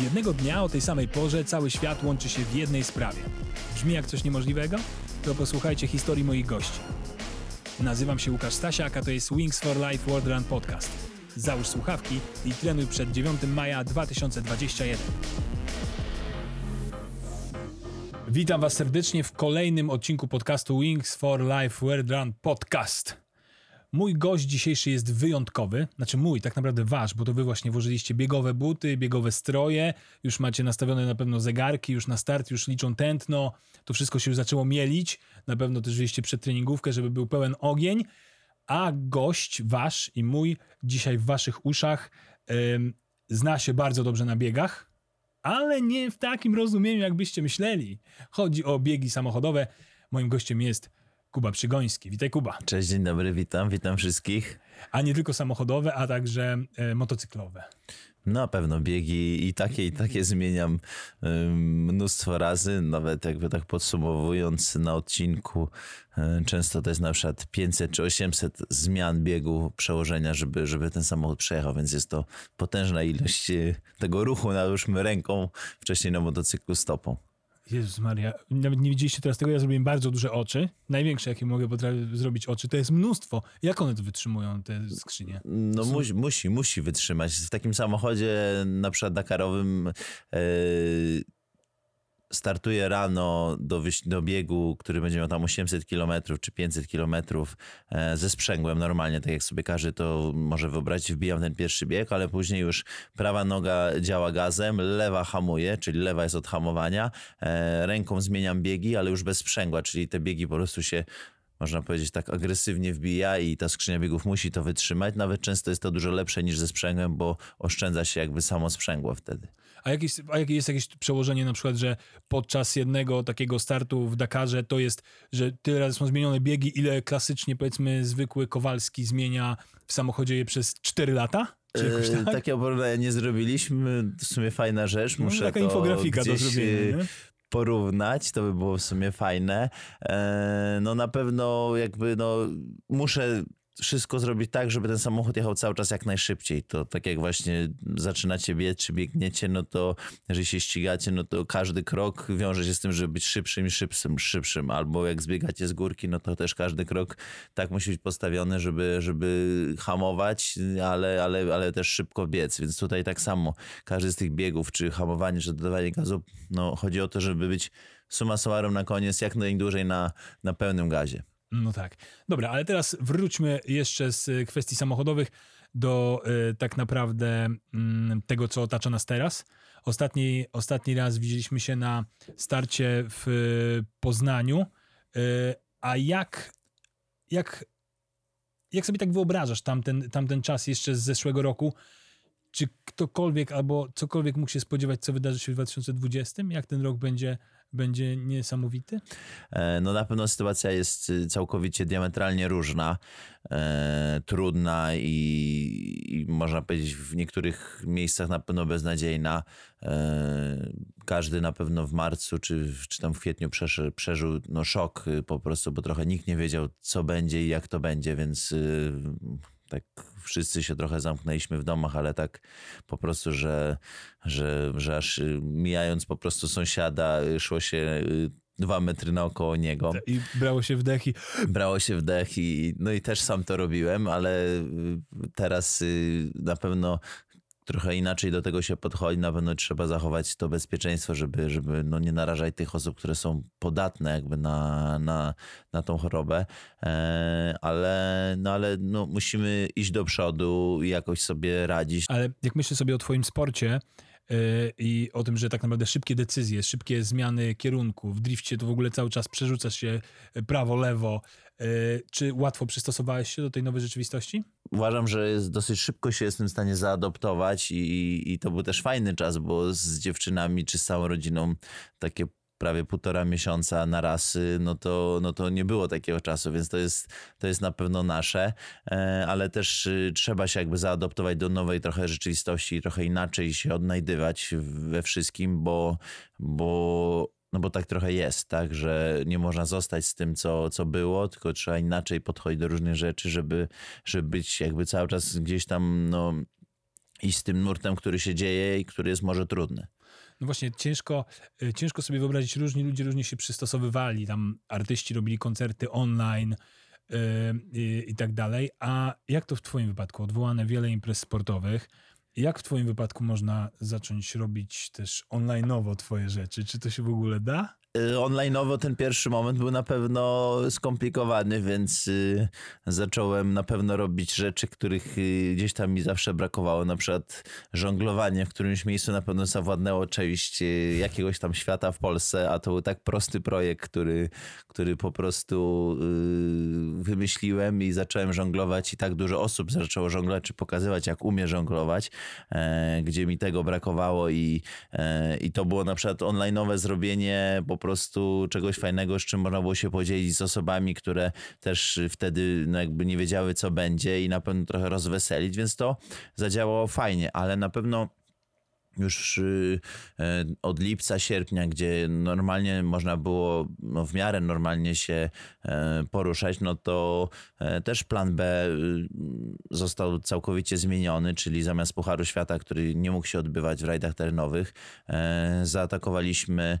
Jednego dnia o tej samej porze cały świat łączy się w jednej sprawie. Brzmi jak coś niemożliwego? To posłuchajcie historii moich gości. Nazywam się Łukasz Stasiak, a to jest Wings for Life World Run Podcast. Załóż słuchawki i trenuj przed 9 maja 2021. Witam Was serdecznie w kolejnym odcinku podcastu Wings for Life World Run Podcast. Mój gość dzisiejszy jest wyjątkowy, znaczy mój, tak naprawdę wasz, bo to wy właśnie włożyliście biegowe buty, biegowe stroje, już macie nastawione na pewno zegarki, już na start, już liczą tętno, to wszystko się już zaczęło mielić, na pewno też wzięliście przed treningówkę, żeby był pełen ogień, a gość wasz i mój dzisiaj w waszych uszach ym, zna się bardzo dobrze na biegach, ale nie w takim rozumieniu, jakbyście myśleli. Chodzi o biegi samochodowe. Moim gościem jest Kuba Przygoński. Witaj Kuba. Cześć, dzień dobry, witam, witam wszystkich. A nie tylko samochodowe, a także e, motocyklowe. Na pewno biegi i takie, i takie zmieniam y, mnóstwo razy, nawet jakby tak podsumowując na odcinku, y, często to jest na przykład 500 czy 800 zmian biegu przełożenia, żeby, żeby ten samochód przejechał, więc jest to potężna ilość y, tego ruchu, nałóżmy ręką, wcześniej na motocyklu stopą. Jezus Maria, nawet nie widzieliście teraz tego, ja zrobiłem bardzo duże oczy. Największe, jakie mogę zrobić oczy, to jest mnóstwo. Jak one to wytrzymują, te skrzynie? No musi, musi wytrzymać. W takim samochodzie, na przykład Dakarowym, yy, startuje rano do, do biegu, który będzie miał tam 800 km czy 500 km e, ze sprzęgłem normalnie, tak jak sobie każdy to może wyobrazić, wbijam ten pierwszy bieg, ale później już prawa noga działa gazem, lewa hamuje, czyli lewa jest od hamowania, e, ręką zmieniam biegi, ale już bez sprzęgła, czyli te biegi po prostu się można powiedzieć, tak agresywnie wbija i ta skrzynia biegów musi to wytrzymać. Nawet często jest to dużo lepsze niż ze sprzęgłem, bo oszczędza się jakby samo sprzęgło wtedy. A, jakieś, a jakie jest jakieś przełożenie na przykład, że podczas jednego takiego startu w Dakarze to jest, że tyle razy są zmienione biegi, ile klasycznie powiedzmy zwykły Kowalski zmienia w samochodzie je przez 4 lata? Czy tak? Takiego porównania nie zrobiliśmy. W sumie fajna rzecz. No, Muszę no, taka infografika do zrobienia. Nie? porównać, to by było w sumie fajne. E, no na pewno jakby no muszę wszystko zrobić tak, żeby ten samochód jechał cały czas jak najszybciej. To tak jak właśnie zaczynacie biec, czy biegniecie, no to jeżeli się ścigacie, no to każdy krok wiąże się z tym, żeby być szybszym i szybszym, szybszym. Albo jak zbiegacie z górki, no to też każdy krok tak musi być postawiony, żeby, żeby hamować, ale, ale, ale też szybko biec. Więc tutaj tak samo każdy z tych biegów, czy hamowanie, czy dodawanie gazu, no chodzi o to, żeby być suma summarum na koniec jak najdłużej na, na pełnym gazie. No tak. Dobra, ale teraz wróćmy jeszcze z kwestii samochodowych do y, tak naprawdę y, tego, co otacza nas teraz. Ostatni, ostatni raz widzieliśmy się na starcie w y, Poznaniu. Y, a jak, jak, jak sobie tak wyobrażasz tamten, tamten czas jeszcze z zeszłego roku? Czy ktokolwiek albo cokolwiek mógł się spodziewać, co wydarzy się w 2020? Jak ten rok będzie będzie niesamowity? E, no na pewno sytuacja jest y, całkowicie diametralnie różna, e, trudna i, i, można powiedzieć w niektórych miejscach na pewno beznadziejna. E, każdy na pewno w marcu czy, czy tam w kwietniu przeży, przeżył no, szok y, po prostu, bo trochę nikt nie wiedział co będzie i jak to będzie, więc y, tak wszyscy się trochę zamknęliśmy w domach, ale tak po prostu, że, że, że aż mijając po prostu sąsiada, szło się y, dwa metry naokoło niego. I brało się wdech i... Brało się wdech i no i też sam to robiłem, ale y, teraz y, na pewno trochę inaczej do tego się podchodzi. Na pewno trzeba zachować to bezpieczeństwo, żeby, żeby no nie narażać tych osób, które są podatne jakby na, na, na tą chorobę. E, ale, no ale no musimy iść do przodu i jakoś sobie radzić. Ale jak myślę sobie o twoim sporcie, e, i o tym, że tak naprawdę szybkie decyzje, szybkie zmiany kierunku. W drifcie to w ogóle cały czas przerzucasz się prawo, lewo. E, czy łatwo przystosowałeś się do tej nowej rzeczywistości? uważam, że jest dosyć szybko się jestem w stanie zaadoptować i, i to był też fajny czas, bo z dziewczynami czy z całą rodziną takie prawie półtora miesiąca na raz, no to, no to nie było takiego czasu, więc to jest, to jest na pewno nasze, e, ale też y, trzeba się jakby zaadoptować do nowej trochę rzeczywistości, trochę inaczej się odnajdywać we wszystkim, bo, bo no bo tak trochę jest, tak, że nie można zostać z tym, co, co było, tylko trzeba inaczej podchodzić do różnych rzeczy, żeby, żeby być jakby cały czas gdzieś tam, no, i z tym nurtem, który się dzieje i który jest może trudny. No właśnie, ciężko, y, ciężko sobie wyobrazić, różni ludzie różnie się przystosowywali. Tam artyści robili koncerty online yy, yy, i tak dalej. A jak to w Twoim wypadku? Odwołane wiele imprez sportowych. Jak w Twoim wypadku można zacząć robić też online'owo Twoje rzeczy? Czy to się w ogóle da? Y, online'owo ten pierwszy moment był na pewno skomplikowany, więc y, zacząłem na pewno robić rzeczy, których y, gdzieś tam mi zawsze brakowało. Na przykład żonglowanie w którymś miejscu na pewno zawładnęło część jakiegoś tam świata w Polsce, a to był tak prosty projekt, który, który po prostu wymyśliłem i zacząłem żonglować i tak dużo osób zaczęło żonglować, czy pokazywać jak umie żonglować, e, gdzie mi tego brakowało i, e, i to było na przykład online'owe zrobienie prostu czegoś fajnego, z czym można było się podzielić z osobami, które też wtedy no jakby nie wiedziały, co będzie i na pewno trochę rozweselić, więc to zadziałało fajnie, ale na pewno już e, od lipca, sierpnia, gdzie normalnie można było no, w miarę normalnie się e, poruszać, no to e, też plan B y, został całkowicie zmieniony, czyli zamiast Pucharu Świata, który nie mógł się odbywać w rajdach terenowych, zaatakowaliśmy,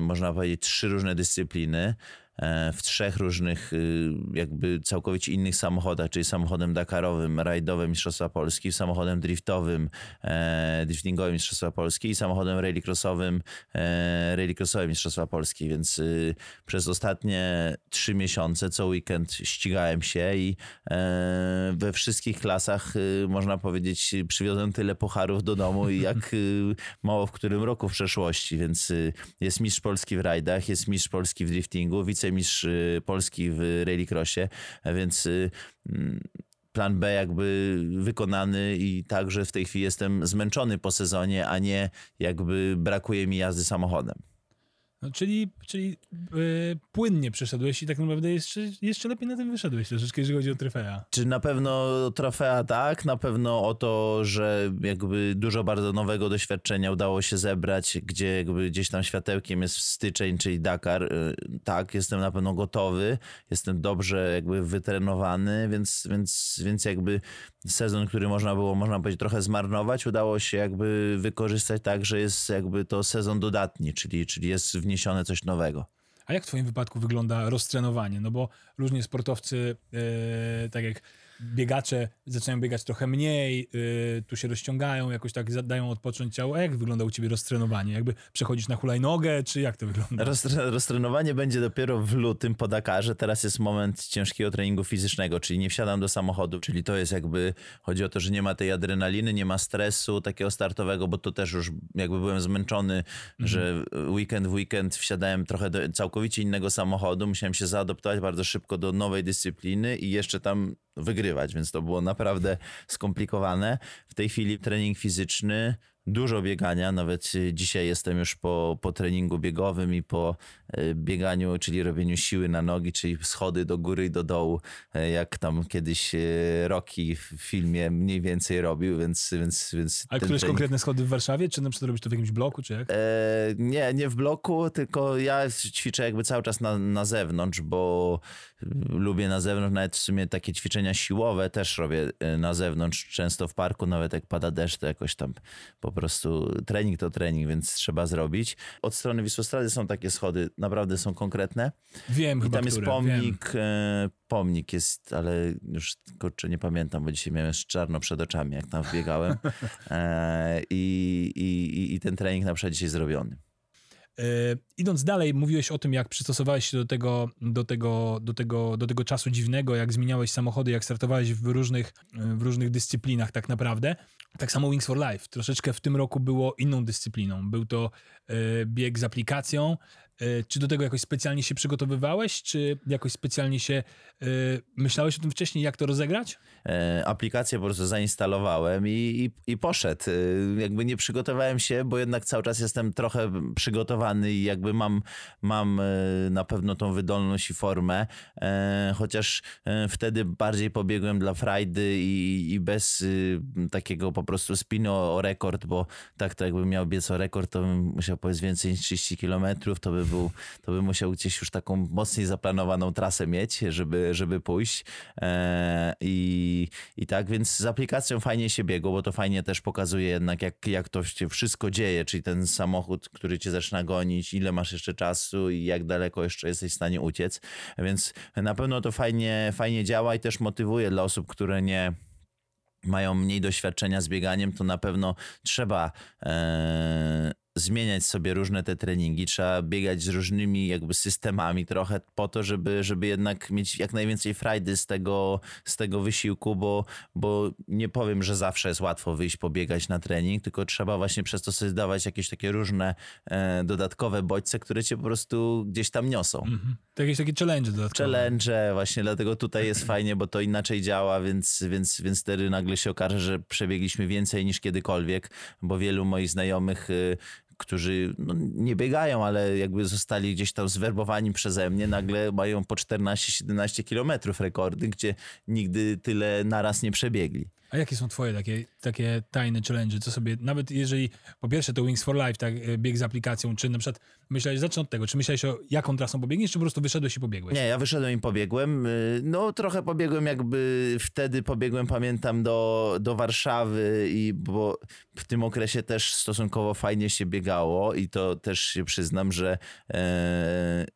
można powiedzieć, trzy różne dyscypliny. E, w trzech różnych, y, jakby całkowicie innych samochodach, czyli samochodem Dakarowym, rajdowym Mistrzostwa Polski, samochodem driftowym, e, driftingowym Mistrzostwa Polski i samochodem rallycrossowym, e, rallycrossowym Mistrzostwa Polski, więc y, przez ostatnie trzy miesiące co weekend ścigałem się i we wszystkich klasach, y, można powiedzieć, przywiozłem tyle pucharów do domu jak mało w którym roku w przeszłości, więc jest mistrz Polski w rajdach, jest mistrz Polski w driftingu, wice wicemistrz y, Polski w rallycrossie, więc y, mm, plan B jakby wykonany i także w tej chwili jestem zmęczony po sezonie, a nie jakby brakuje mi jazdy samochodem. No, czyli czyli yy, płynnie przeszedłeś i tak naprawdę jeszcze, jeszcze lepiej na tym wyszedłeś troszeczkę, jeżeli chodzi o trofea. Czy na pewno trofea tak, na pewno o to, że jakby dużo bardzo nowego doświadczenia udało się zebrać, gdzie jakby gdzieś tam światełkiem jest styczeń, czyli Dakar. Yy, tak, jestem na pewno gotowy, jestem dobrze jakby wytrenowany, więc, więc, więc jakby sezon, który można było, można powiedzieć, trochę zmarnować, udało się jakby wykorzystać tak, że jest jakby to sezon dodatni, czyli, czyli jest wniesione coś nowego. A jak w Twoim wypadku wygląda roztrenowanie? No bo różnie sportowcy, yy, tak jak biegacze zaczynają biegać trochę mniej, yy, tu się rozciągają, jakoś tak dają odpocząć ciało. A jak wygląda u ciebie roztrenowanie? Jakby przechodzisz na hulajnogę, czy jak to wygląda? Roztre roztrenowanie będzie dopiero w lutym po Dakarze. Teraz jest moment ciężkiego treningu fizycznego, czyli nie wsiadam do samochodu, czyli to jest jakby, chodzi o to, że nie ma tej adrenaliny, nie ma stresu takiego startowego, bo to też już jakby byłem zmęczony, mhm. że weekend w weekend wsiadałem trochę do całkowicie innego samochodu, musiałem się zaadoptować bardzo szybko do nowej dyscypliny i jeszcze tam wygrywać, więc to było naprawdę skomplikowane. W tej chwili trening fizyczny dużo biegania, nawet dzisiaj jestem już po, po treningu biegowym i po e, bieganiu, czyli robieniu siły na nogi, czyli schody do góry i do dołu, e, jak tam kiedyś Rocky w filmie mniej więcej robił, więc... więc, więc A któreś trening... konkretne schody w Warszawie, czy na przykład robisz to w jakimś bloku, czy jak? E, nie, nie w bloku, tylko ja ćwiczę jakby cały czas na, na zewnątrz, bo lubię na zewnątrz, nawet w sumie takie ćwiczenia siłowe też robię na zewnątrz, często w parku, nawet jak pada deszcz, to jakoś tam po prostu trening to trening, więc trzeba zrobić. Od strony Wisłostrady są takie schody, naprawdę są konkretne. Wiem, I chyba tam jest które, pomnik, e, pomnik jest, ale już kurczę nie pamiętam, bo dzisiaj miałem czarno przed oczami, jak tam wbiegałem. E, i, i, I ten trening na przykład dzisiaj zrobiony. E, idąc dalej, mówiłeś o tym, jak przystosowałeś się do tego, do, tego, do, tego, do tego czasu dziwnego, jak zmieniałeś samochody, jak startowałeś w różnych, w różnych dyscyplinach tak naprawdę. Tak samo Wings for Life. Troszeczkę w tym roku było inną dyscypliną. Był to e, bieg z aplikacją, czy do tego jakoś specjalnie się przygotowywałeś, czy jakoś specjalnie się y, myślałeś o tym wcześniej, jak to rozegrać? E, aplikację po prostu zainstalowałem i, i, i poszedł. E, jakby nie przygotowałem się, bo jednak cały czas jestem trochę przygotowany i jakby mam, mam na pewno tą wydolność i formę, chociaż wtedy bardziej pobiegłem dla frajdy i, i bez takiego po prostu spiny o, rekord, bo tak to jakbym miał biec o rekord, to bym musiał powiedz więcej niż 30 kilometrów, to by był, to bym musiał gdzieś już taką mocniej zaplanowaną trasę mieć, żeby, żeby pójść. E, i, I tak, więc z aplikacją fajnie się biegło, bo to fajnie też pokazuje jednak, jak, jak to się wszystko dzieje, czyli ten samochód, który cię zaczyna gonić, ile masz jeszcze czasu i jak daleko jeszcze jesteś w stanie uciec. Więc na pewno to fajnie, fajnie działa i też motywuje dla osób, które nie mają mniej doświadczenia z bieganiem, to na pewno trzeba e, zmieniać sobie różne te treningi, trzeba biegać z różnymi jakby systemami trochę po to, żeby, żeby jednak mieć jak najwięcej frajdy z tego, z tego wysiłku, bo, bo nie powiem, że zawsze jest łatwo wyjść pobiegać na trening, tylko trzeba właśnie przez to sobie dawać jakieś takie różne e, dodatkowe bodźce, które cię po prostu gdzieś tam niosą. Mhm. To jakieś takie challenge dodatkowe. Challenge, właśnie dlatego tutaj jest fajnie, bo to inaczej działa, więc, więc, więc wtedy nagle się okaże, że przebiegliśmy więcej niż kiedykolwiek, bo wielu moich znajomych y, którzy no, nie biegają, ale jakby zostali gdzieś tam zwerbowani przeze mnie, nagle mają po 14-17 kilometrów rekordy, gdzie nigdy tyle naraz nie przebiegli. A jakie są twoje takie, takie tajne challenge? Co sobie, nawet jeżeli po pierwsze to Wings for Life, tak, e, bieg z aplikacją, czy na przykład myślałeś, zacznę od tego, czy myślałeś o jaką trasą pobiegniesz, czy po prostu wyszedłeś i pobiegłeś? Nie, ja wyszedłem i pobiegłem. Y, no trochę pobiegłem jakby, wtedy pobiegłem, pamiętam, do, do Warszawy i bo w tym okresie też stosunkowo fajnie się biegało i to też się przyznam, że e,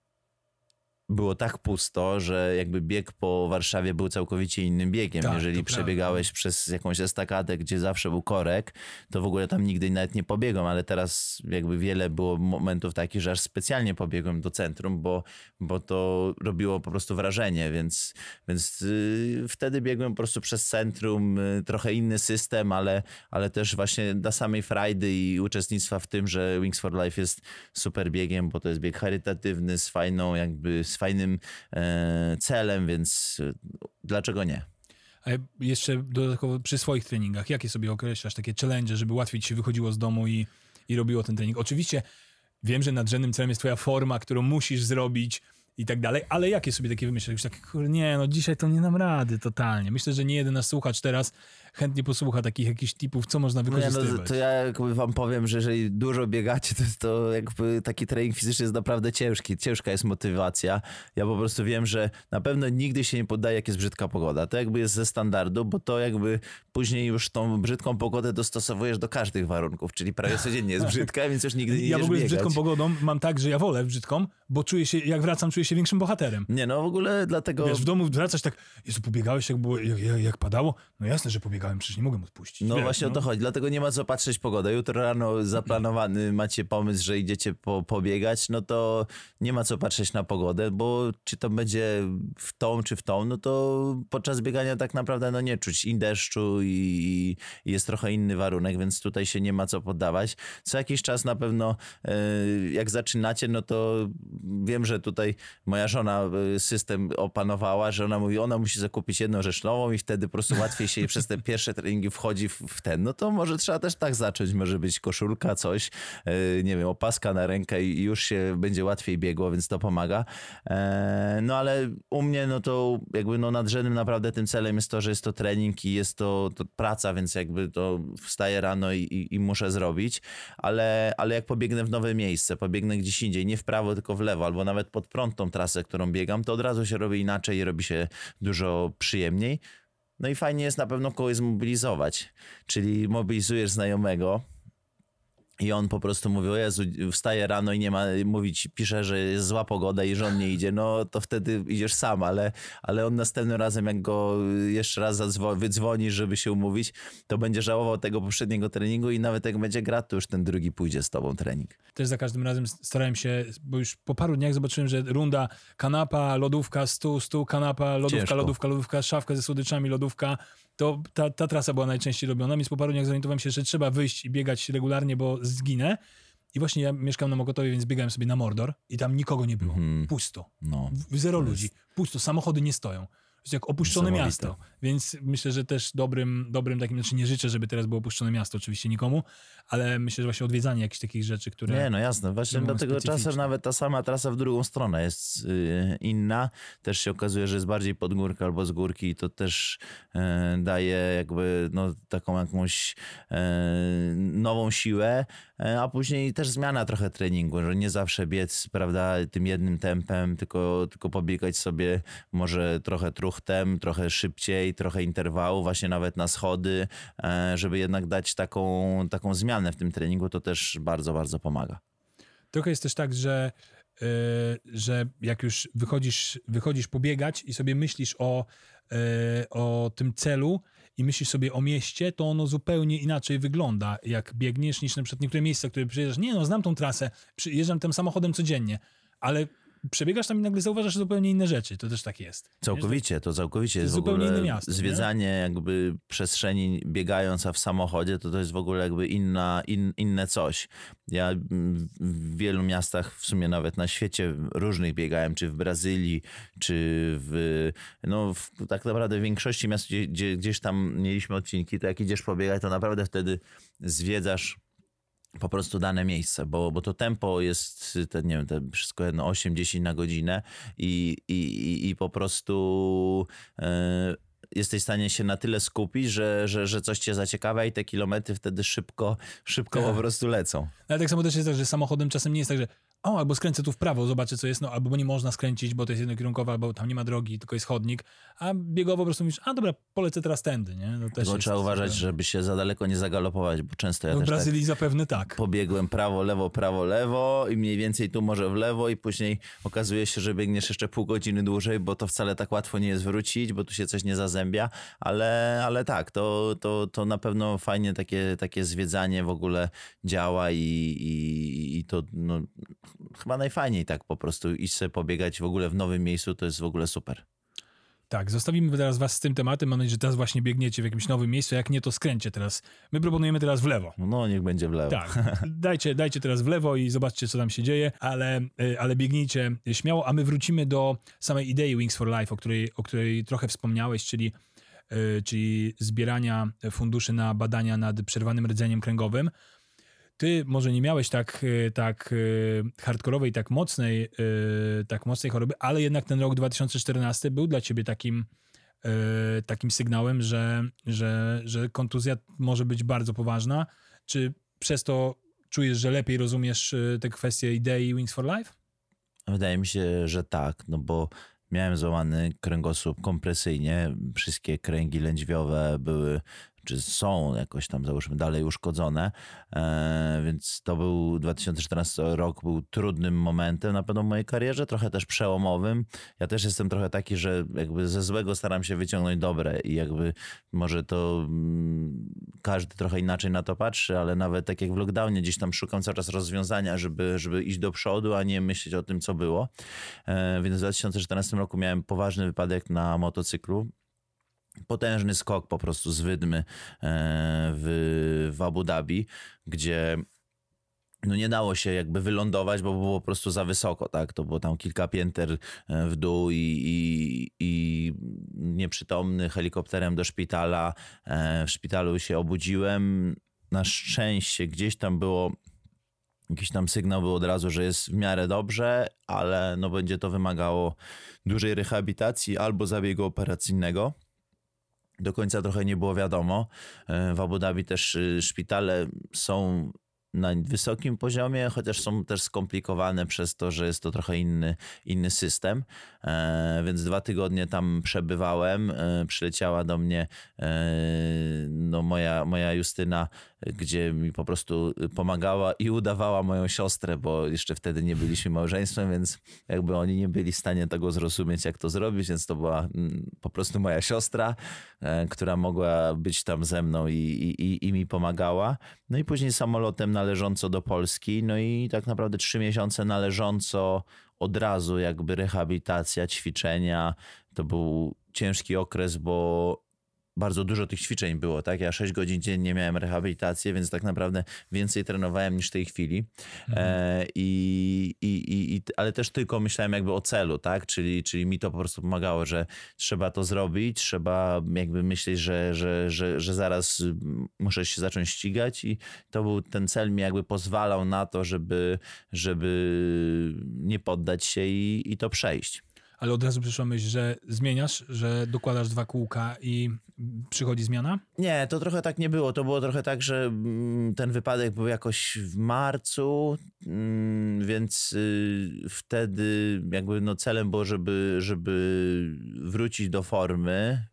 było tak pusto, że jakby bieg po Warszawie był całkowicie innym biegiem. Tak, Jeżeli przebiegałeś prawda. przez jakąś estakadę, gdzie zawsze był korek, to w ogóle tam nigdy nawet nie pobiegłem, ale teraz jakby wiele było momentów takich, że aż specjalnie pobiegłem do centrum, bo, bo to robiło po prostu wrażenie, więc, więc yy, wtedy biegłem po prostu przez centrum, yy, trochę inny system, ale, ale też właśnie dla samej frajdy i uczestnictwa w tym, że Wings for Life jest super biegiem, bo to jest bieg charytatywny z fajną jakby z fajnym e, celem, więc e, dlaczego nie? A jeszcze dodatkowo przy swoich treningach, jakie sobie określasz takie challenge, żeby łatwiej ci się wychodziło z domu i, i robiło ten trening? Oczywiście wiem, że nadrzędnym celem jest twoja forma, którą musisz zrobić i tak dalej, ale jakie sobie takie wymyślasz? Już kurde, nie, no dzisiaj to nie dam rady totalnie. Myślę, że nie jeden nasz słuchacz teraz chętnie posłucha takich jakichś tipów, co można No, wykorzystywać. no, to ja jakby wam powiem, że jeżeli dużo biegacie, to, to jakby taki trening fizyczny jest naprawdę ciężki. Ciężka jest motywacja. Ja po prostu wiem, że na pewno nigdy się nie poddaję, jak jest brzydka pogoda. To jakby jest ze standardu, bo to jakby później już tą brzydką pogodę dostosowujesz do każdych warunków, czyli prawie codziennie jest brzydka, więc już nigdy nie ja w ogóle z brzydką pogodą mam tak, że ja wolę brzydką, bo czuję się, jak wracam, czuję się większym bohaterem. Nie, no w ogóle dlatego... Wiesz, w domu wracasz tak, Jezu, pobiegałeś jak, było, jak, jak, jak padało? No jasne, że pobiegałem, przecież nie mogę odpuścić. No Wiesz, właśnie o to chodzi, dlatego nie ma co patrzeć pogodę. Jutro rano zaplanowany macie pomysł, że idziecie po, pobiegać, no to nie ma co patrzeć na pogodę, bo czy to będzie w tą czy w tą, no to podczas biegania tak naprawdę no nie czuć i deszczu i, i jest trochę inny warunek, więc tutaj się nie ma co poddawać. Co jakiś czas na pewno e, jak zaczynacie, no to wiem, że tutaj moja żona e, system opanowała, że ona mówi, ona musi zakupić jedną rzecz nową i wtedy po prostu łatwiej się jej przez te pierwsze treningi wchodzi w, ten. No to może trzeba też tak zacząć, może być koszulka, coś, e, nie wiem, opaska na rękę i już się będzie łatwiej biegło, więc to pomaga. E, No ale u mnie, no to jakby no nadrzędnym naprawdę tym celem jest to, że jest to trening i jest to, to praca, więc jakby to wstaję rano i, i, i muszę zrobić, ale, ale jak pobiegnę w nowe miejsce, pobiegnę gdzieś indziej, nie w prawo, tylko w lewo, albo nawet pod prąd tą trasę, którą biegam, to od razu się robi inaczej i robi się dużo przyjemniej. No i fajnie jest na pewno kogoś zmobilizować, czyli mobilizujesz znajomego i on po prostu mówi, o Jezu, wstaje rano i nie ma, mówić, pisze, że jest zła pogoda i że on nie idzie, no to wtedy idziesz sam, ale, ale on następnym razem, jak go jeszcze raz zadzwo- wydzwonisz, żeby się umówić, to będzie żałował tego poprzedniego treningu i nawet jak będzie gra, to już ten drugi pójdzie z tobą trening. Też za każdym razem starałem się, bo już po paru dniach zobaczyłem, że runda kanapa, lodówka, stół, stół, kanapa, lodówka, Ciężko. lodówka, lodówka, szafka ze słodyczami, lodówka. To ta, ta trasa była najczęściej robiona, więc po paru dniach zorientowałem się, że trzeba wyjść i biegać regularnie, bo zginę. I właśnie ja mieszkam na Mokotowie, więc biegałem sobie na Mordor i tam nikogo nie było. Mhm. Pusto. No. Zero ludzi. Pusto. Samochody nie stoją. Jak opuszczone miasto. Więc myślę, że też dobrym, dobrym takim, znaczy nie życzę, żeby teraz było opuszczone miasto, oczywiście nikomu, ale myślę, że właśnie odwiedzanie jakichś takich rzeczy, które... Nie, no jasne. Właśnie dlatego czasem nawet ta sama trasa w drugą stronę jest yy, inna. Też się okazuje, że jest bardziej pod górkę albo z górki i to też yy, daje jakby no, taką jakąś yy, nową siłę, a później też zmiana trochę treningu, że nie zawsze biec, prawda, tym jednym tempem, tylko, tylko pobiegać sobie może trochę truchtem, trochę szybciej, trochę interwału, właśnie nawet na schody, yy, żeby jednak dać taką, taką zmianę w tym treningu, to też bardzo, bardzo pomaga. Trochę jest też tak, że, yy, że jak już wychodzisz, wychodzisz pobiegać i sobie myślisz o, o tym celu i myślisz sobie o mieście, to ono zupełnie inaczej wygląda, jak biegniesz, niż na przykład niektóre miejsca, które przyjeżdżasz. Nie no, znam tą trasę, przyjeżdżam tym samochodem codziennie, ale przebiegasz tam i nagle zauważasz zupełnie inne rzeczy. To też tak jest. Całkowicie, to całkowicie jest, zupełnie inne miasto. Zwiedzanie nie? jakby przestrzeni biegając, a w samochodzie, to to jest w ogóle jakby inna, in, inne coś. Ja w wielu miastach, w sumie nawet na świecie różnych biegałem, czy w Brazylii, czy w, no w, tak naprawdę w większości miast, gdzie, gdzie, gdzieś tam mieliśmy odcinki, to jak idziesz pobiegać, to naprawdę wtedy zwiedzasz po prostu dane miejsce, bo, bo to tempo jest, te, nie wiem, te wszystko jedno 8-10 na godzinę i, i, i po prostu yy, jesteś w stanie się na tyle skupić, że, że, że coś cię zaciekawia i te kilometry wtedy szybko, szybko tak. po prostu lecą. Ale tak samo też jest tak, że samochodem czasem nie jest tak, że o, albo skręcę tu w prawo, zobaczę co jest, no albo nie można skręcić, bo to jest jednokierunkowe, albo tam nie ma drogi, tylko jest chodnik, a biegowo po prostu mówisz, a dobra, polecę teraz tędy, nie? No, też trzeba uważać, żeby się za daleko nie zagalopować, bo często ja no, też W Brazylii tak zapewne tak. Pobiegłem prawo, lewo, prawo, lewo i mniej więcej tu może w lewo i później okazuje się, że biegniesz jeszcze pół godziny dłużej, bo to wcale tak łatwo nie jest wrócić, bo tu się coś nie zazębia, ale, ale tak, to, to, to na pewno fajnie takie, takie zwiedzanie w ogóle działa i, i, i to no, chyba najfajniej fajniej tak po prostu iść sobie pobiegać w ogóle w nowym miejscu, to jest w ogóle super. Tak, zostawimy teraz was z tym tematem. Mam nadzieję, że teraz właśnie biegniecie w jakimś nowym miejscu. Jak nie, to skręcie teraz. My proponujemy teraz w lewo. No, niech będzie w lewo. Tak, dajcie, dajcie teraz w lewo i zobaczcie, co tam się dzieje, ale, y, ale biegnijcie śmiało, a my wrócimy do samej idei Wings for Life, o której, o której trochę wspomniałeś, czyli, y, czyli zbierania funduszy na badania nad przerwanym rdzeniem kręgowym ty może nie miałeś tak, e, tak e, hardkorowej, tak mocnej, e, tak mocnej choroby, ale jednak ten rok 2014 był dla ciebie takim, takim sygnałem, że, że, że kontuzja może być bardzo poważna. Czy przez to czujesz, że lepiej rozumiesz te kwestie idei Wings for Life? Wydaje mi się, że tak, no bo miałem złamany kręgosłup kompresyjnie, wszystkie kręgi lędźwiowe były czy są jakoś tam załóżmy dalej uszkodzone, e, więc to był 2014 rok, był trudnym momentem na pewno w mojej karierze, trochę też przełomowym. Ja też jestem trochę taki, że jakby ze złego staram się wyciągnąć dobre i jakby może to mm, każdy trochę inaczej na to patrzy, ale nawet tak jak w lockdownie gdzieś tam szukam cały czas rozwiązania, żeby, żeby iść do przodu, a nie myśleć o tym, co było. E, więc w 2014 roku miałem poważny wypadek na motocyklu potężny skok po prostu z wydmy e, w, w Abu Dhabi, gdzie no nie dało się jakby wylądować, bo było po prostu za wysoko, tak? To było tam kilka pięter e, w dół i, i, i nieprzytomny helikopterem do szpitala. E, w szpitalu się obudziłem. Na szczęście gdzieś tam było jakiś tam sygnał był od razu, że jest w miarę dobrze, ale no będzie to wymagało dużej rehabilitacji albo zabiegu operacyjnego do końca trochę nie było wiadomo. E, w Abu Dhabi też y, szpitale są na wysokim poziomie, chociaż są też skomplikowane przez to, że jest to trochę inny, inny system. E, więc dwa tygodnie tam przebywałem. E, przyleciała do mnie e, no, moja, moja Justyna, gdzie mi po prostu pomagała i udawała moją siostrę, bo jeszcze wtedy nie byliśmy małżeństwem, więc jakby oni nie byli w stanie tego zrozumieć, jak to zrobić, więc to była mm, po prostu moja siostra, e, która mogła być tam ze mną i, i, i mi pomagała. No i później samolotem należąco do Polski, no i tak naprawdę trzy miesiące należąco od razu jakby rehabilitacja, ćwiczenia. To był ciężki okres, bo bardzo dużo tych ćwiczeń było, tak? Ja 6 godzin dziennie miałem rehabilitację, więc tak naprawdę więcej trenowałem niż w tej chwili. Mhm. E, i, i, i, ale też tylko myślałem jakby o celu, tak? Czyli, czyli mi to po prostu pomagało, że trzeba to zrobić, trzeba jakby myśleć, że, że, że, że zaraz muszę się zacząć ścigać i to był ten cel mi jakby pozwalał na to, żeby, żeby nie poddać się i, i to przejść. Ale od razu przyszła myśl, że zmieniasz, że dokładasz dwa kółka i przychodzi zmiana? Nie, to trochę tak nie było. To było trochę tak, że mm, ten wypadek był jakoś w marcu, mm, więc y, wtedy jakby no celem było, żeby, żeby wrócić do formy.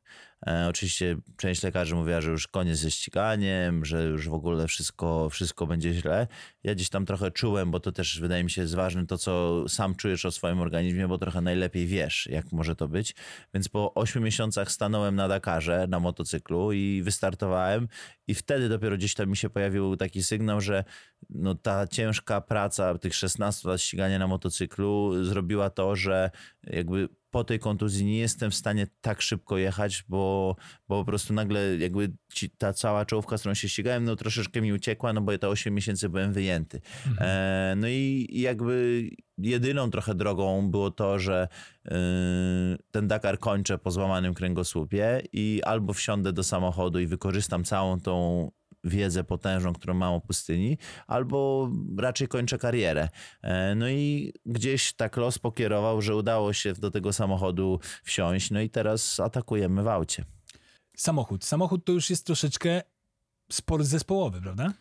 E, oczywiście część lekarzy mówiła, że już koniec ze ściganiem, że już w ogóle wszystko, wszystko będzie źle. Ja gdzieś tam trochę czułem, bo to też wydaje mi się jest ważne to, co sam czujesz o swoim organizmie, bo trochę najlepiej wiesz, jak może to być. Więc po 8 miesiącach stanąłem na Dakarze, na motocyklu i wystartowałem i wtedy dopiero gdzieś tam mi się pojawił taki sygnał, że no ta ciężka praca tych 16 lat ścigania na motocyklu zrobiła to, że jakby po tej kontuzji nie jestem w stanie tak szybko jechać, bo, bo po prostu nagle jakby ci, ta cała czołówka, z którą się ścigałem, no troszeczkę mi uciekła, no bo ja te 8 miesięcy byłem wyjęty. Mhm. E, no i jakby jedyną trochę drogą było to, że y, ten Dakar kończę po złamanym kręgosłupie i albo wsiądę do samochodu i wykorzystam całą tą wiedzę potężną, którą mam o pustyni, albo raczej kończę karierę. E, no i gdzieś tak los pokierował, że udało się do tego samochodu wsiąść, no i teraz atakujemy w aucie. Samochód. Samochód to już jest troszeczkę sport zespołowy, prawda?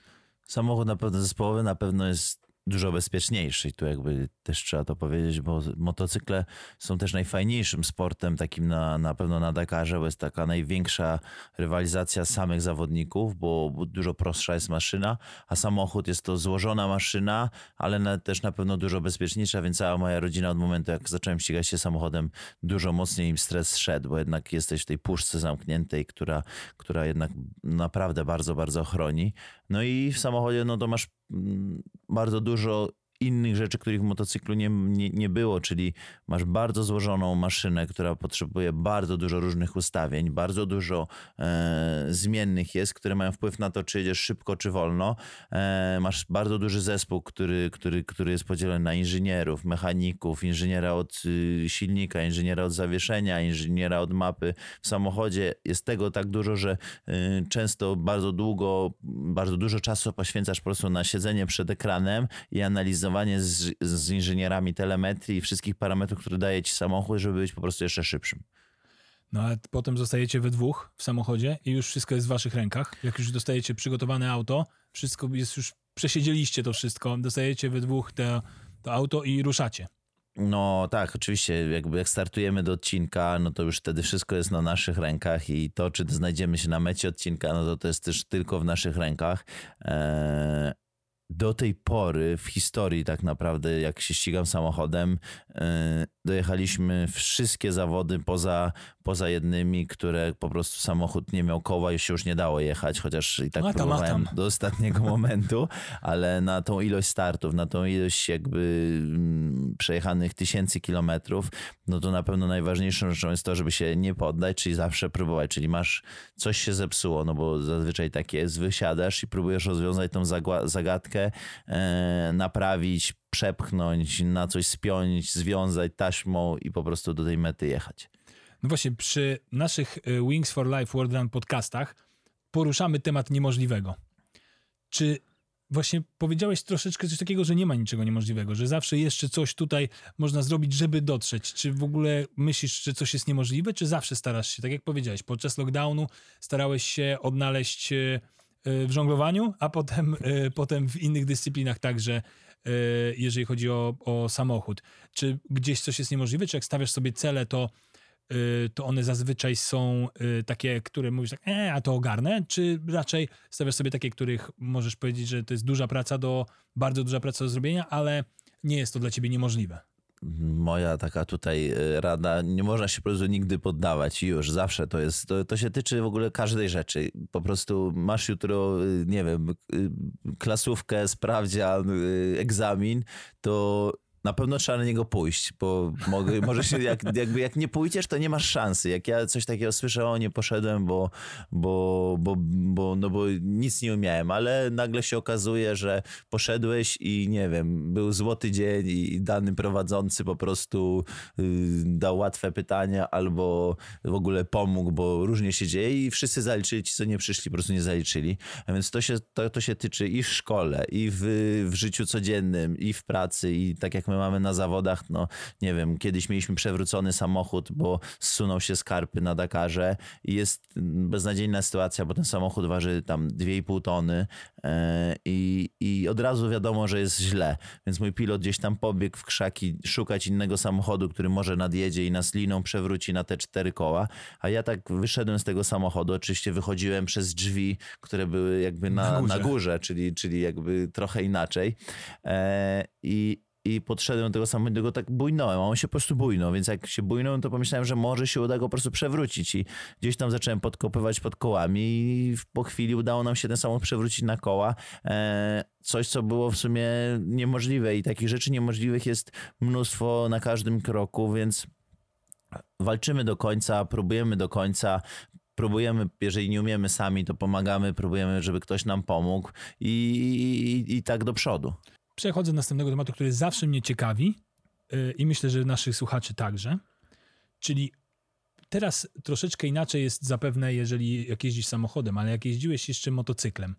Samochód na pewno zespołowy, na pewno jest dużo bezpieczniejszy. I tu jakby też trzeba to powiedzieć, bo motocykle są też najfajniejszym sportem takim na, na pewno na Dakarze, bo jest taka największa rywalizacja samych zawodników, bo, dużo prostsza jest maszyna, a samochód jest to złożona maszyna, ale na, też na pewno dużo bezpieczniejsza, więc cała moja rodzina od momentu, jak zacząłem ścigać się samochodem, dużo mocniej im stres szedł, bo jednak jesteś w tej puszce zamkniętej, która, która jednak naprawdę bardzo, bardzo chroni. No i w samochodzie, no to masz mm, bardzo dużo innych rzeczy, których w motocyklu nie, nie, nie, było, czyli masz bardzo złożoną maszynę, która potrzebuje bardzo dużo różnych ustawień, bardzo dużo e, zmiennych jest, które mają wpływ na to, czy jedziesz szybko, czy wolno. E, masz bardzo duży zespół, który, który, który jest podzielony na inżynierów, mechaników, inżyniera od y, silnika, inżyniera od zawieszenia, inżyniera od mapy. W samochodzie jest tego tak dużo, że y, często bardzo długo, bardzo dużo czasu poświęcasz po prostu na siedzenie przed ekranem i z, z inżynierami telemetrii i wszystkich parametrów, które daje ci samochód, żeby być po prostu jeszcze szybszym. No a potem zostajecie we dwóch w samochodzie i już wszystko jest w waszych rękach. Jak już dostajecie przygotowane auto, wszystko jest już, przesiedzieliście to wszystko, dostajecie we dwóch te, to auto i ruszacie. No tak, oczywiście, jakby jak startujemy do odcinka, no to już wtedy wszystko jest na naszych rękach i to, czy znajdziemy się na mecie odcinka, no to to jest też tylko w naszych rękach. Eee, do tej pory w historii tak naprawdę, jak się ścigam samochodem, e, dojechaliśmy wszystkie zawody poza, poza jednymi, które po prostu samochód nie miał koła i się już nie dało jechać, chociaż i tak matam, próbowałem do ostatniego momentu, ale na tą ilość startów, na tą ilość jakby mm, przejechanych tysięcy kilometrów, no to na pewno najważniejszą rzeczą jest to, żeby się nie poddać, czyli zawsze próbować, czyli masz, coś się zepsuło, no bo zazwyczaj tak jest, wysiadasz i próbujesz rozwiązać tą zagadkę, e, naprawić, przepchnąć, na coś spiąć, związać taśmą i po prostu do tej mety jechać. No właśnie, przy naszych e, Wings for Life World Run podcastach poruszamy temat niemożliwego. Czy właśnie powiedziałeś troszeczkę coś takiego, że nie ma niczego niemożliwego, że zawsze jeszcze coś tutaj można zrobić, żeby dotrzeć. Czy w ogóle myślisz, że coś jest niemożliwe, czy zawsze starasz się, tak jak powiedziałeś, podczas lockdownu starałeś się odnaleźć e, w żonglowaniu, a potem, e, potem w innych dyscyplinach także E, jeżeli chodzi o, o samochód. Czy gdzieś coś jest niemożliwe, czy jak stawiasz sobie cele, to, e, to one zazwyczaj są e, takie, które mówisz tak, e, a to ogarnę, czy raczej stawiasz sobie takie, których możesz powiedzieć, że to jest duża praca do, bardzo duża praca do zrobienia, ale nie jest to dla ciebie niemożliwe? Moja taka tutaj e, rada, nie można się po prostu nigdy poddawać już, zawsze to jest, to, to się tyczy w ogóle każdej rzeczy. Po prostu masz jutro, e, nie wiem, e, klasówkę, sprawdzian, egzamin, to na pewno trzeba na niego pójść, bo mogę, może się, jak, jakby jak nie pójdziesz, to nie masz szansy. Jak ja coś takiego słyszę, o nie poszedłem, bo, bo, bo, bo, no bo nic nie umiałem, ale nagle się okazuje, że poszedłeś i nie wiem, był złoty dzień i dany prowadzący po prostu yy, dał łatwe pytania albo w ogóle pomógł, bo różnie się dzieje i wszyscy zaliczyli, ci co nie przyszli po prostu nie zaliczyli. A więc to się, to, to się tyczy i w szkole, i w, w życiu codziennym, i w pracy, i tak jak my mamy na zawodach, no nie wiem, kiedyś mieliśmy przewrócony samochód, bo zsunął się skarpy na Dakarze i jest beznadziejna sytuacja, bo ten samochód waży tam 2,5 tony e, i, i od razu wiadomo, że jest źle. Więc mój pilot gdzieś tam pobiegł w krzaki szukać innego samochodu, który może nadjedzie i nas liną przewróci na te cztery koła, a ja tak wyszedłem z tego samochodu, oczywiście wychodziłem przez drzwi, które były jakby na, na, górze. na górze, czyli, czyli jakby trochę inaczej e, i i podszedłem do tego samochodu, tak bujnąłem, a on się po prostu bujnął, więc jak się bujnął, to pomyślałem, że może się uda go po prostu przewrócić i gdzieś tam zacząłem podkopywać pod kołami i po chwili udało nam się ten samochód przewrócić na koła. E, coś, co było w sumie niemożliwe i takich rzeczy niemożliwych jest mnóstwo na każdym kroku, więc walczymy do końca, próbujemy do końca, próbujemy, jeżeli nie umiemy sami, to pomagamy, próbujemy, żeby ktoś nam pomógł i, i, i tak do przodu. Przechodzę do następnego tematu, który zawsze mnie ciekawi yy, i myślę, że naszych słuchaczy także. Czyli teraz troszeczkę inaczej jest zapewne, jeżeli jak jeździsz samochodem, ale jak jeździłeś jeszcze motocyklem.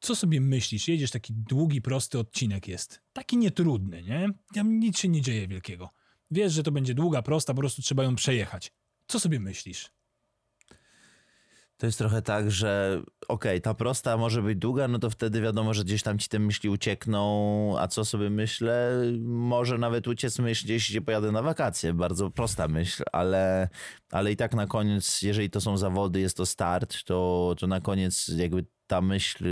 Co sobie myślisz? Jedziesz taki długi, prosty odcinek jest. Taki nietrudny, nie? Tam nic się nie dzieje wielkiego. Wiesz, że to będzie długa, prosta, po prostu trzeba ją przejechać. Co sobie myślisz? To jest trochę tak, że okej, okay, ta prosta może być długa, no to wtedy wiadomo, że gdzieś tam ci te myśli uciekną, a co sobie myślę? Może nawet uciec myśl gdzieś, gdzie pojadę na wakacje. Bardzo prosta myśl, ale, ale i tak na koniec, jeżeli to są zawody, jest to start, to, to na koniec jakby ta myśl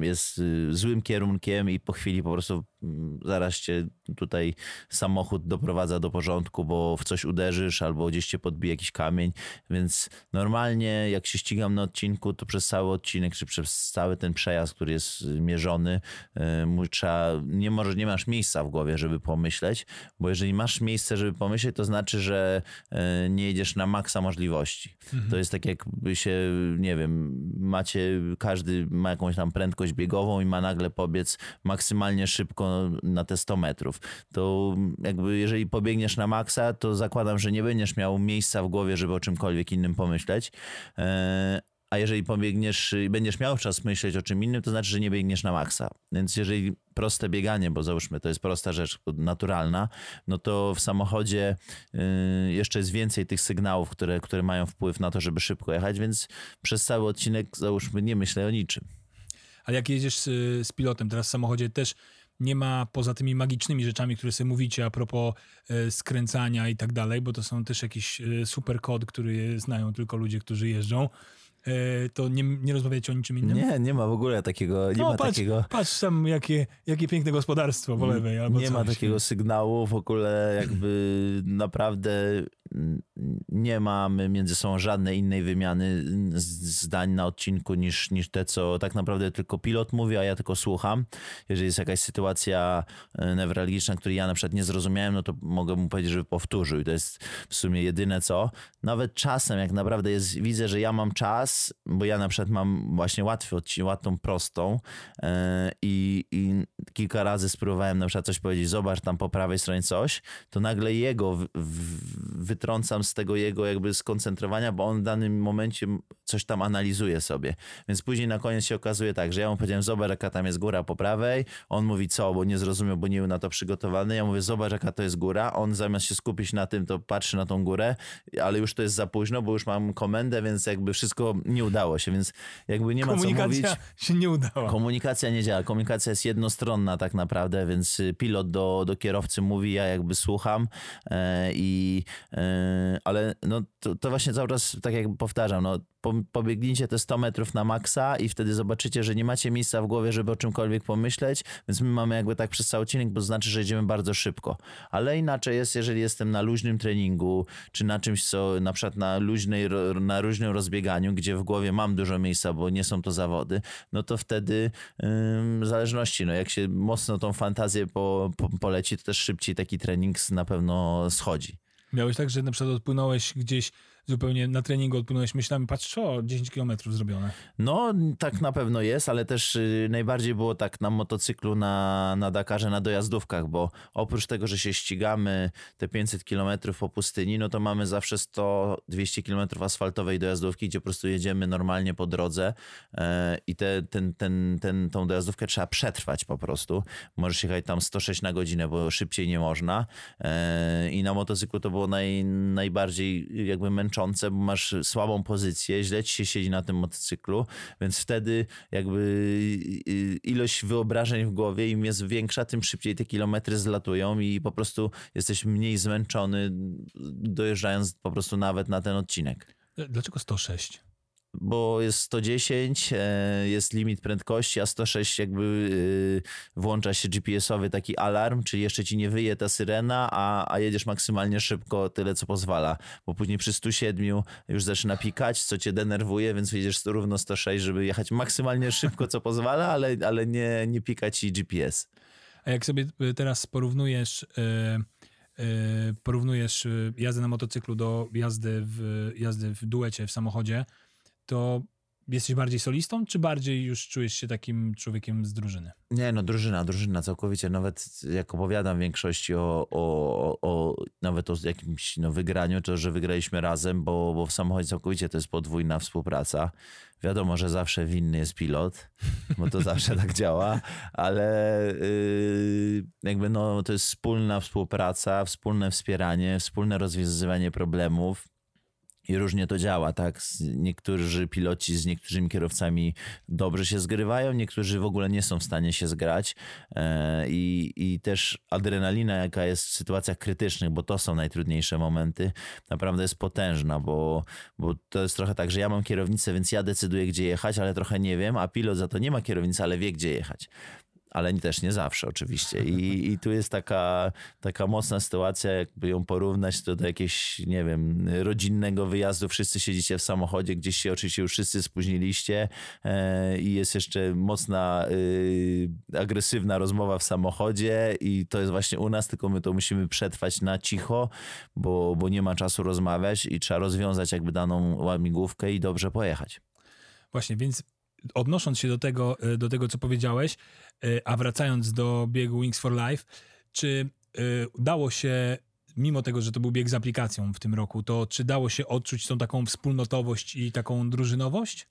jest złym kierunkiem i po chwili po prostu zaraz cię tutaj samochód doprowadza do porządku, bo w coś uderzysz albo gdzieś cię podbije jakiś kamień, więc normalnie jak się ścigam na odcinku, to przez cały odcinek, czy przez cały ten przejazd, który jest mierzony, yy, trzeba, nie, może, nie masz miejsca w głowie, żeby pomyśleć, bo jeżeli masz miejsce, żeby pomyśleć, to znaczy, że yy, nie jedziesz na maksa możliwości. Mhm. To jest tak jakby się, nie wiem, macie, każdy ma jakąś tam prędkość biegową i ma nagle pobiec maksymalnie szybko na te 100 metrów. To jakby jeżeli pobiegniesz na maksa, to zakładam, że nie będziesz miał miejsca w głowie, żeby o czymkolwiek innym pomyśleć. A jeżeli pobiegniesz i będziesz miał czas myśleć o czym innym, to znaczy, że nie biegniesz na maksa. Więc jeżeli proste bieganie, bo załóżmy, to jest prosta rzecz, naturalna, no to w samochodzie y, jeszcze jest więcej tych sygnałów, które, które mają wpływ na to, żeby szybko jechać, więc przez cały odcinek, załóżmy, nie myślę o niczym. Ale jak jedziesz z, z pilotem teraz w samochodzie, też nie ma poza tymi magicznymi rzeczami, które sobie mówicie a propos e, skręcania i tak dalej, bo to są też jakiś e, super kod, który znają tylko ludzie, którzy jeżdżą. E, to nie, nie rozmawiacie o niczym innym? Nie, nie ma w ogóle takiego. Nie no, ma patrz, takiego... patrz tam, jakie, jakie piękne gospodarstwo po lewej. Albo nie ma takiego sygnału, w ogóle jakby naprawdę nie mamy między sobą żadnej innej wymiany zdań na odcinku niż, niż te, co tak naprawdę tylko pilot mówi, a ja tylko słucham. Jeżeli jest jakaś sytuacja e, newralgiczna, której ja na przykład nie zrozumiałem, no to mogę mu powiedzieć, żeby powtórzył. I to jest w sumie jedyne co. Nawet czasem, jak naprawdę jest, widzę, że ja mam czas, bo ja na przykład mam właśnie łatwy odcinek, łatwą prostą i, i kilka razy spróbowałem na przykład coś powiedzieć, zobacz tam po prawej stronie coś, to nagle jego w, w, wytrącam z tego jego jakby skoncentrowania, bo on w danym momencie coś tam analizuje sobie. Więc później na koniec się okazuje tak, że ja mu powiedziałem, zobacz jaka tam jest góra po prawej, on mówi co, bo nie zrozumiał, bo nie był na to przygotowany. Ja mówię, zobacz jaka to jest góra, on zamiast się skupić na tym, to patrzy na tą górę, ale już to jest za późno, bo już mam komendę, więc jakby wszystko nie udało się, więc jakby nie ma co mówić. Komunikacja się nie udała. Komunikacja nie działa, komunikacja jest jednostronna tak naprawdę, więc pilot do, do kierowcy mówi, ja jakby słucham e, i e, ale no, to, to, właśnie cały czas, tak jak powtarzam, no, pobiegnijcie te 100 metrów na maksa i wtedy zobaczycie, że nie macie miejsca w głowie, żeby o czymkolwiek pomyśleć, więc my mamy jakby tak przez cały odcinek, bo to znaczy, że idziemy bardzo szybko. Ale inaczej jest, jeżeli jestem na luźnym treningu, czy na czymś, co na przykład na luźnej, na luźnym rozbieganiu, gdzie w głowie mam dużo miejsca, bo nie są to zawody, no to wtedy w zależności, no jak się mocno tą fantazję po, po, poleci, to też szybciej taki trening na pewno schodzi. Miałeś tak, że na przykład odpłynąłeś gdzieś zupełnie na treningu odpłynąłeś myślami, patrz, o, 10 kilometrów zrobione. No, tak na pewno jest, ale też y, najbardziej było tak na motocyklu, na, na Dakarze, na dojazdówkach, bo oprócz tego, że się ścigamy te 500 kilometrów po pustyni, no to mamy zawsze 100-200 kilometrów asfaltowej dojazdówki, gdzie po prostu jedziemy normalnie po drodze e, i te, ten, ten, ten, tą dojazdówkę trzeba przetrwać po prostu. Możesz jechać tam 106 na godzinę, bo szybciej nie można e, i na motocyklu to było naj, najbardziej jakby męczące męczące, bo masz słabą pozycję, źle ci się siedzi na tym motocyklu, więc wtedy jakby ilość wyobrażeń w głowie im jest większa, tym szybciej te kilometry zlatują i po prostu jesteś mniej zmęczony dojeżdżając po prostu nawet na ten odcinek. Dlaczego 106? Bo jest 110, e, jest limit prędkości, a 106 jakby e, włącza się GPS-owy taki alarm, czyli jeszcze ci nie wyje ta syrena, a, a jedziesz maksymalnie szybko, tyle co pozwala, bo później przy 107 już zaczyna pikać, co cię denerwuje, więc jedziesz równo 106, żeby jechać maksymalnie szybko, co pozwala, ale, ale nie, nie pikać ci GPS. A jak sobie e, teraz porównujesz... porównujesz jazdę na motocyklu do jazdy w, jazdy w duecie w samochodzie, to jesteś bardziej solistą, czy bardziej już czujesz się takim człowiekiem z drużyny? Nie, no drużyna, drużyna całkowicie. Nawet jak opowiadam w większości o, o, o nawet o jakimś no, wygraniu, to że wygraliśmy razem, bo, bo w samochodzie całkowicie to jest podwójna współpraca. Wiadomo, że zawsze winny jest pilot, bo to zawsze tak działa, ale yy, jakby no, to jest wspólna współpraca, wspólne wspieranie, wspólne rozwiązywanie problemów i różnie to działa, tak? Niektórzy piloci z niektórymi kierowcami dobrze się zgrywają, niektórzy w ogóle nie są w stanie się zgrać. E, I, i też adrenalina, jaka jest w sytuacjach krytycznych, bo to są najtrudniejsze momenty, naprawdę jest potężna, bo, bo to jest trochę tak, że ja mam kierownicę, więc ja decyduję, gdzie jechać, ale trochę nie wiem, a pilot za to nie ma kierownicy, ale wie, gdzie jechać ale też nie zawsze oczywiście. I, i tu jest taka, taka mocna sytuacja, jakby ją porównać to do jakiegoś, nie wiem, rodzinnego wyjazdu. Wszyscy siedzicie w samochodzie, gdzieś się oczywiście już wszyscy spóźniliście e, i jest jeszcze mocna, y, agresywna rozmowa w samochodzie i to jest właśnie u nas, tylko my to musimy przetrwać na cicho, bo, bo nie ma czasu rozmawiać i trzeba rozwiązać jakby daną łamigłówkę i dobrze pojechać. Właśnie, więc odnosząc się do tego, e, do tego co powiedziałeś, e, a wracając do biegu Wings for Life, czy e, udało się, mimo tego, że to był bieg z aplikacją w tym roku, to czy dało się odczuć tą taką wspólnotowość i taką drużynowość?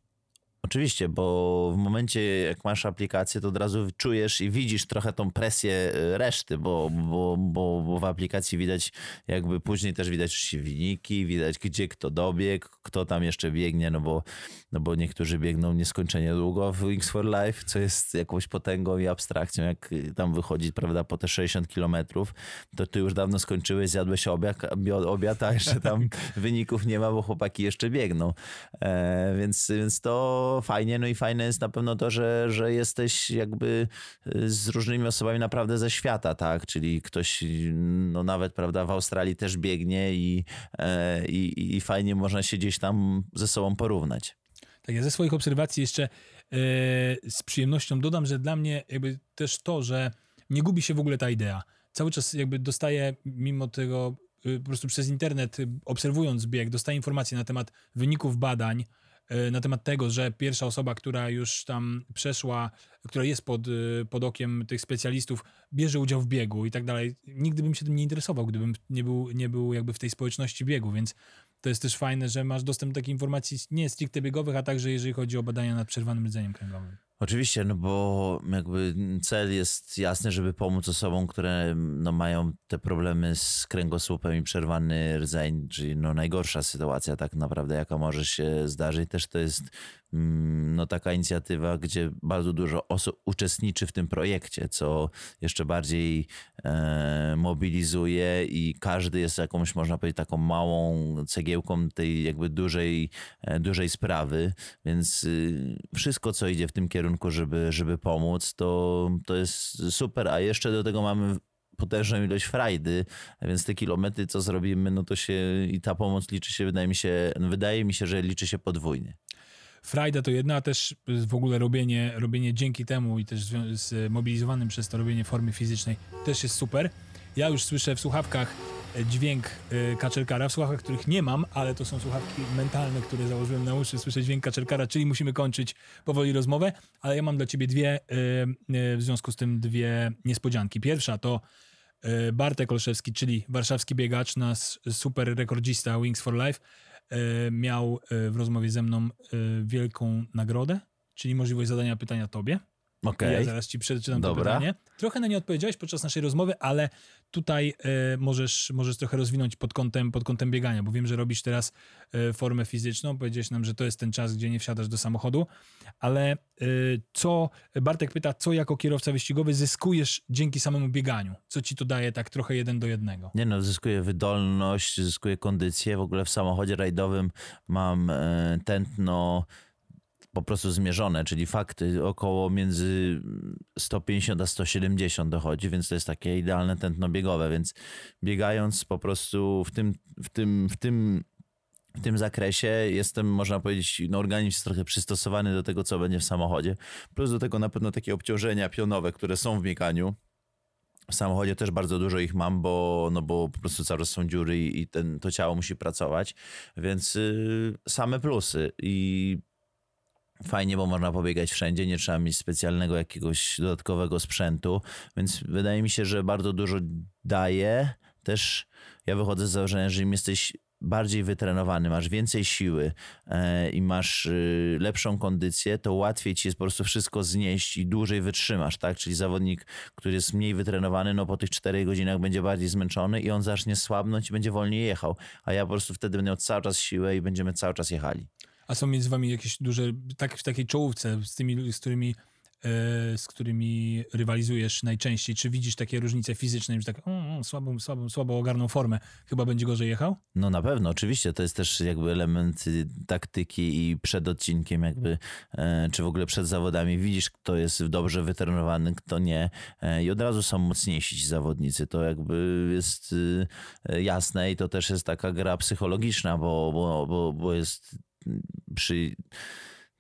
Oczywiście, bo w momencie jak masz aplikację, to od razu czujesz i widzisz trochę tą presję e, reszty, bo, bo, bo, bo w aplikacji widać jakby później też widać wyniki, widać gdzie kto dobiegł, kto tam jeszcze biegnie, no bo, no bo niektórzy biegną nieskończenie długo w Wings for Life, co jest jakąś potęgą i abstrakcją, jak tam wychodzi, prawda, po te 60 kilometrów, to ty już dawno skończyłeś, zjadłeś obiad, obiad a jeszcze tam wyników nie ma, bo chłopaki jeszcze biegną. E, więc, więc to fajnie. No i fajne jest na pewno to, że, że jesteś jakby y, z różnymi osobami naprawdę ze świata, tak? Czyli ktoś, no nawet, prawda, w Australii też biegnie i, e, i, i fajnie można się gdzieś tam ze sobą porównać. Tak, ja ze swoich obserwacji jeszcze e, z przyjemnością dodam, że dla mnie jakby też to, że nie gubi się w ogóle ta idea. Cały czas jakby dostaję mimo tego y, po prostu przez internet, obserwując bieg, dostaję informacje na temat wyników badań, na temat tego, że pierwsza osoba, która już tam przeszła, która jest pod, e, pod okiem tych specjalistów, bierze udział w biegu i tak dalej. Nigdy bym się tym nie interesował, gdybym nie był, nie był jakby w tej społeczności biegu, więc to jest też fajne, że masz dostęp do takich informacji nie stricte biegowych, a także jeżeli chodzi o badania nad przerwanym rdzeniem kręgowym. Oczywiście, no bo jakby cel jest jasny, żeby pomóc osobom, które no, mają te problemy z kręgosłupem i przerwany rdzeń, czyli no, najgorsza sytuacja tak naprawdę, jaka może się zdarzyć. Też to jest mm, no, taka inicjatywa, gdzie bardzo dużo osób uczestniczy w tym projekcie, co jeszcze bardziej e, mobilizuje i każdy jest jakąś, można powiedzieć, taką małą cegiełką tej jakby dużej, e, dużej sprawy, więc y, wszystko, co idzie w tym kierunku, kierunku, żeby, żeby pomóc, to, to jest super. A jeszcze do tego mamy potężną ilość frajdy, więc te kilometry, co zrobimy, no to się i ta pomoc liczy się, wydaje mi się, wydaje mi się, że liczy się podwójnie. Frajda to jedna, a też w ogóle robienie, robienie dzięki temu i też zmobilizowanym przez to robienie formy fizycznej też jest super. Ja już słyszę w słuchawkach dźwięk y, kaczerkara w słuchawkach, których nie mam, ale to są słuchawki mentalne, które założyłem na uszy, słyszę dźwięk kaczerkara, czyli musimy kończyć powoli rozmowę, ale ja mam dla ciebie dwie, y, y, w związku z tym dwie niespodzianki. Pierwsza to Bartek Olszewski, czyli warszawski biegacz, nasz super rekordzista Wings for Life, miał w rozmowie ze mną wielką nagrodę, czyli możliwość zadania pytania tobie. Okay. Ja zaraz ci przeczytam Dobra. to pytanie. Trochę na nie odpowiedziałeś podczas naszej rozmowy, ale tutaj e, możesz, możesz trochę rozwinąć pod kątem, pod kątem biegania, bo wiem, że robisz teraz e, formę fizyczną. Powiedziałeś nam, że to jest ten czas, gdzie nie wsiadasz do samochodu, ale e, co, Bartek pyta, co jako kierowca wyścigowy zyskujesz dzięki samemu bieganiu? Co ci to daje tak trochę jeden do jednego? Nie no, zyskuję wydolność, zyskuję kondycję. W ogóle w samochodzie rajdowym mam tętno po prostu zmierzone, czyli fakty około między 150 a 170 dochodzi, więc to jest takie idealne tętno biegowe, więc biegając po prostu w tym, w tym, w tym w tym zakresie jestem, można powiedzieć, no organizm jest trochę przystosowany do tego, co będzie w samochodzie. Plus do tego na pewno takie obciążenia pionowe, które są w bieganiu. W samochodzie też bardzo dużo ich mam, bo, no bo po prostu cały czas są dziury i, ten, to ciało musi pracować, więc y, same plusy. I fajnie, bo można pobiegać wszędzie, nie trzeba mieć specjalnego jakiegoś dodatkowego sprzętu, więc wydaje mi się, że bardzo dużo daje. Też ja wychodzę z założenia, że im jesteś bardziej wytrenowany, masz więcej siły e, i masz y, lepszą kondycję, to łatwiej ci jest po prostu wszystko znieść i dłużej wytrzymasz, tak? Czyli zawodnik, który jest mniej wytrenowany, no po tych 4 godzinach będzie bardziej zmęczony i on zacznie słabnąć i będzie wolniej jechał, a ja po prostu wtedy będę miał cały czas siłę i będziemy cały czas jechali. A są między wami jakieś duże, tak w takiej czołówce, z tymi, z którymi e, z którymi rywalizujesz najczęściej? Czy widzisz takie różnice fizyczne, że tak mm, słabą, słabą, słabo ogarną formę, chyba będzie gorzej jechał? No na pewno, oczywiście. To jest też jakby element y, taktyki i przed odcinkiem jakby, e, czy w ogóle przed zawodami widzisz, kto jest dobrze wytrenowany, kto nie e, i od razu są mocniejsi ci zawodnicy. To jakby jest y, jasne i to też jest taka gra psychologiczna, bo, bo, bo, bo jest przy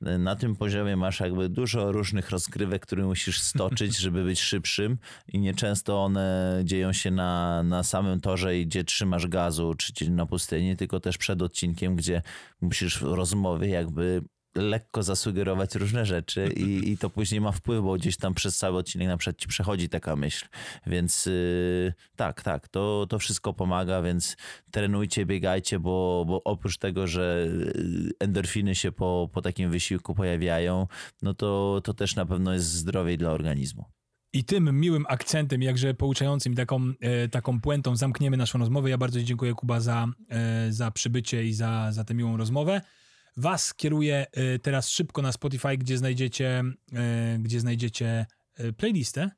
na tym poziomie masz jakby dużo różnych rozgrywek, które musisz stoczyć, żeby być szybszym i nieczęsto one dzieją się na, na samym torze, gdzie trzymasz gazu, czy na pustyni, tylko też przed odcinkiem, gdzie musisz w rozmowie jakby lekko zasugerować różne rzeczy i, i to później ma wpływ, bo gdzieś tam przez cały odcinek na przykład ci przechodzi taka myśl. Więc yy, tak, tak, to, to wszystko pomaga, więc trenujcie, biegajcie, bo, bo oprócz tego, że y, endorfiny się po, po takim wysiłku pojawiają, no to, to też na pewno jest zdrowiej dla organizmu. I tym miłym akcentem, jakże pouczającym, taką, e, taką puentą zamkniemy naszą rozmowę. Ja bardzo dziękuję Kuba za, e, za przybycie i za, za tę miłą rozmowę. Was kieruję y, teraz szybko na Spotify, gdzie znajdziecie, y, gdzie znajdziecie y, playlistę,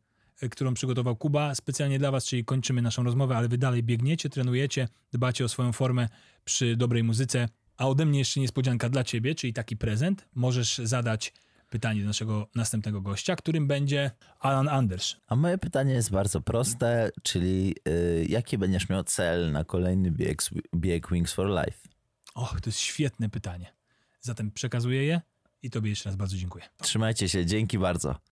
którą przygotował Kuba specjalnie dla Was, czyli kończymy naszą rozmowę, ale Wy dalej biegniecie, trenujecie, dbacie o swoją formę przy dobrej muzyce. A ode mnie jeszcze niespodzianka dla Ciebie, czyli taki prezent. Możesz zadać pytanie do naszego następnego gościa, którym będzie Alan Anders. A moje pytanie jest bardzo proste, czyli yy, jaki będziesz miał cel na kolejny bieg, bieg Wings for Life? Och, to jest świetne pytanie. Zatem przekazuję je i Tobie jeszcze raz bardzo dziękuję. Trzymajcie się, dzięki bardzo.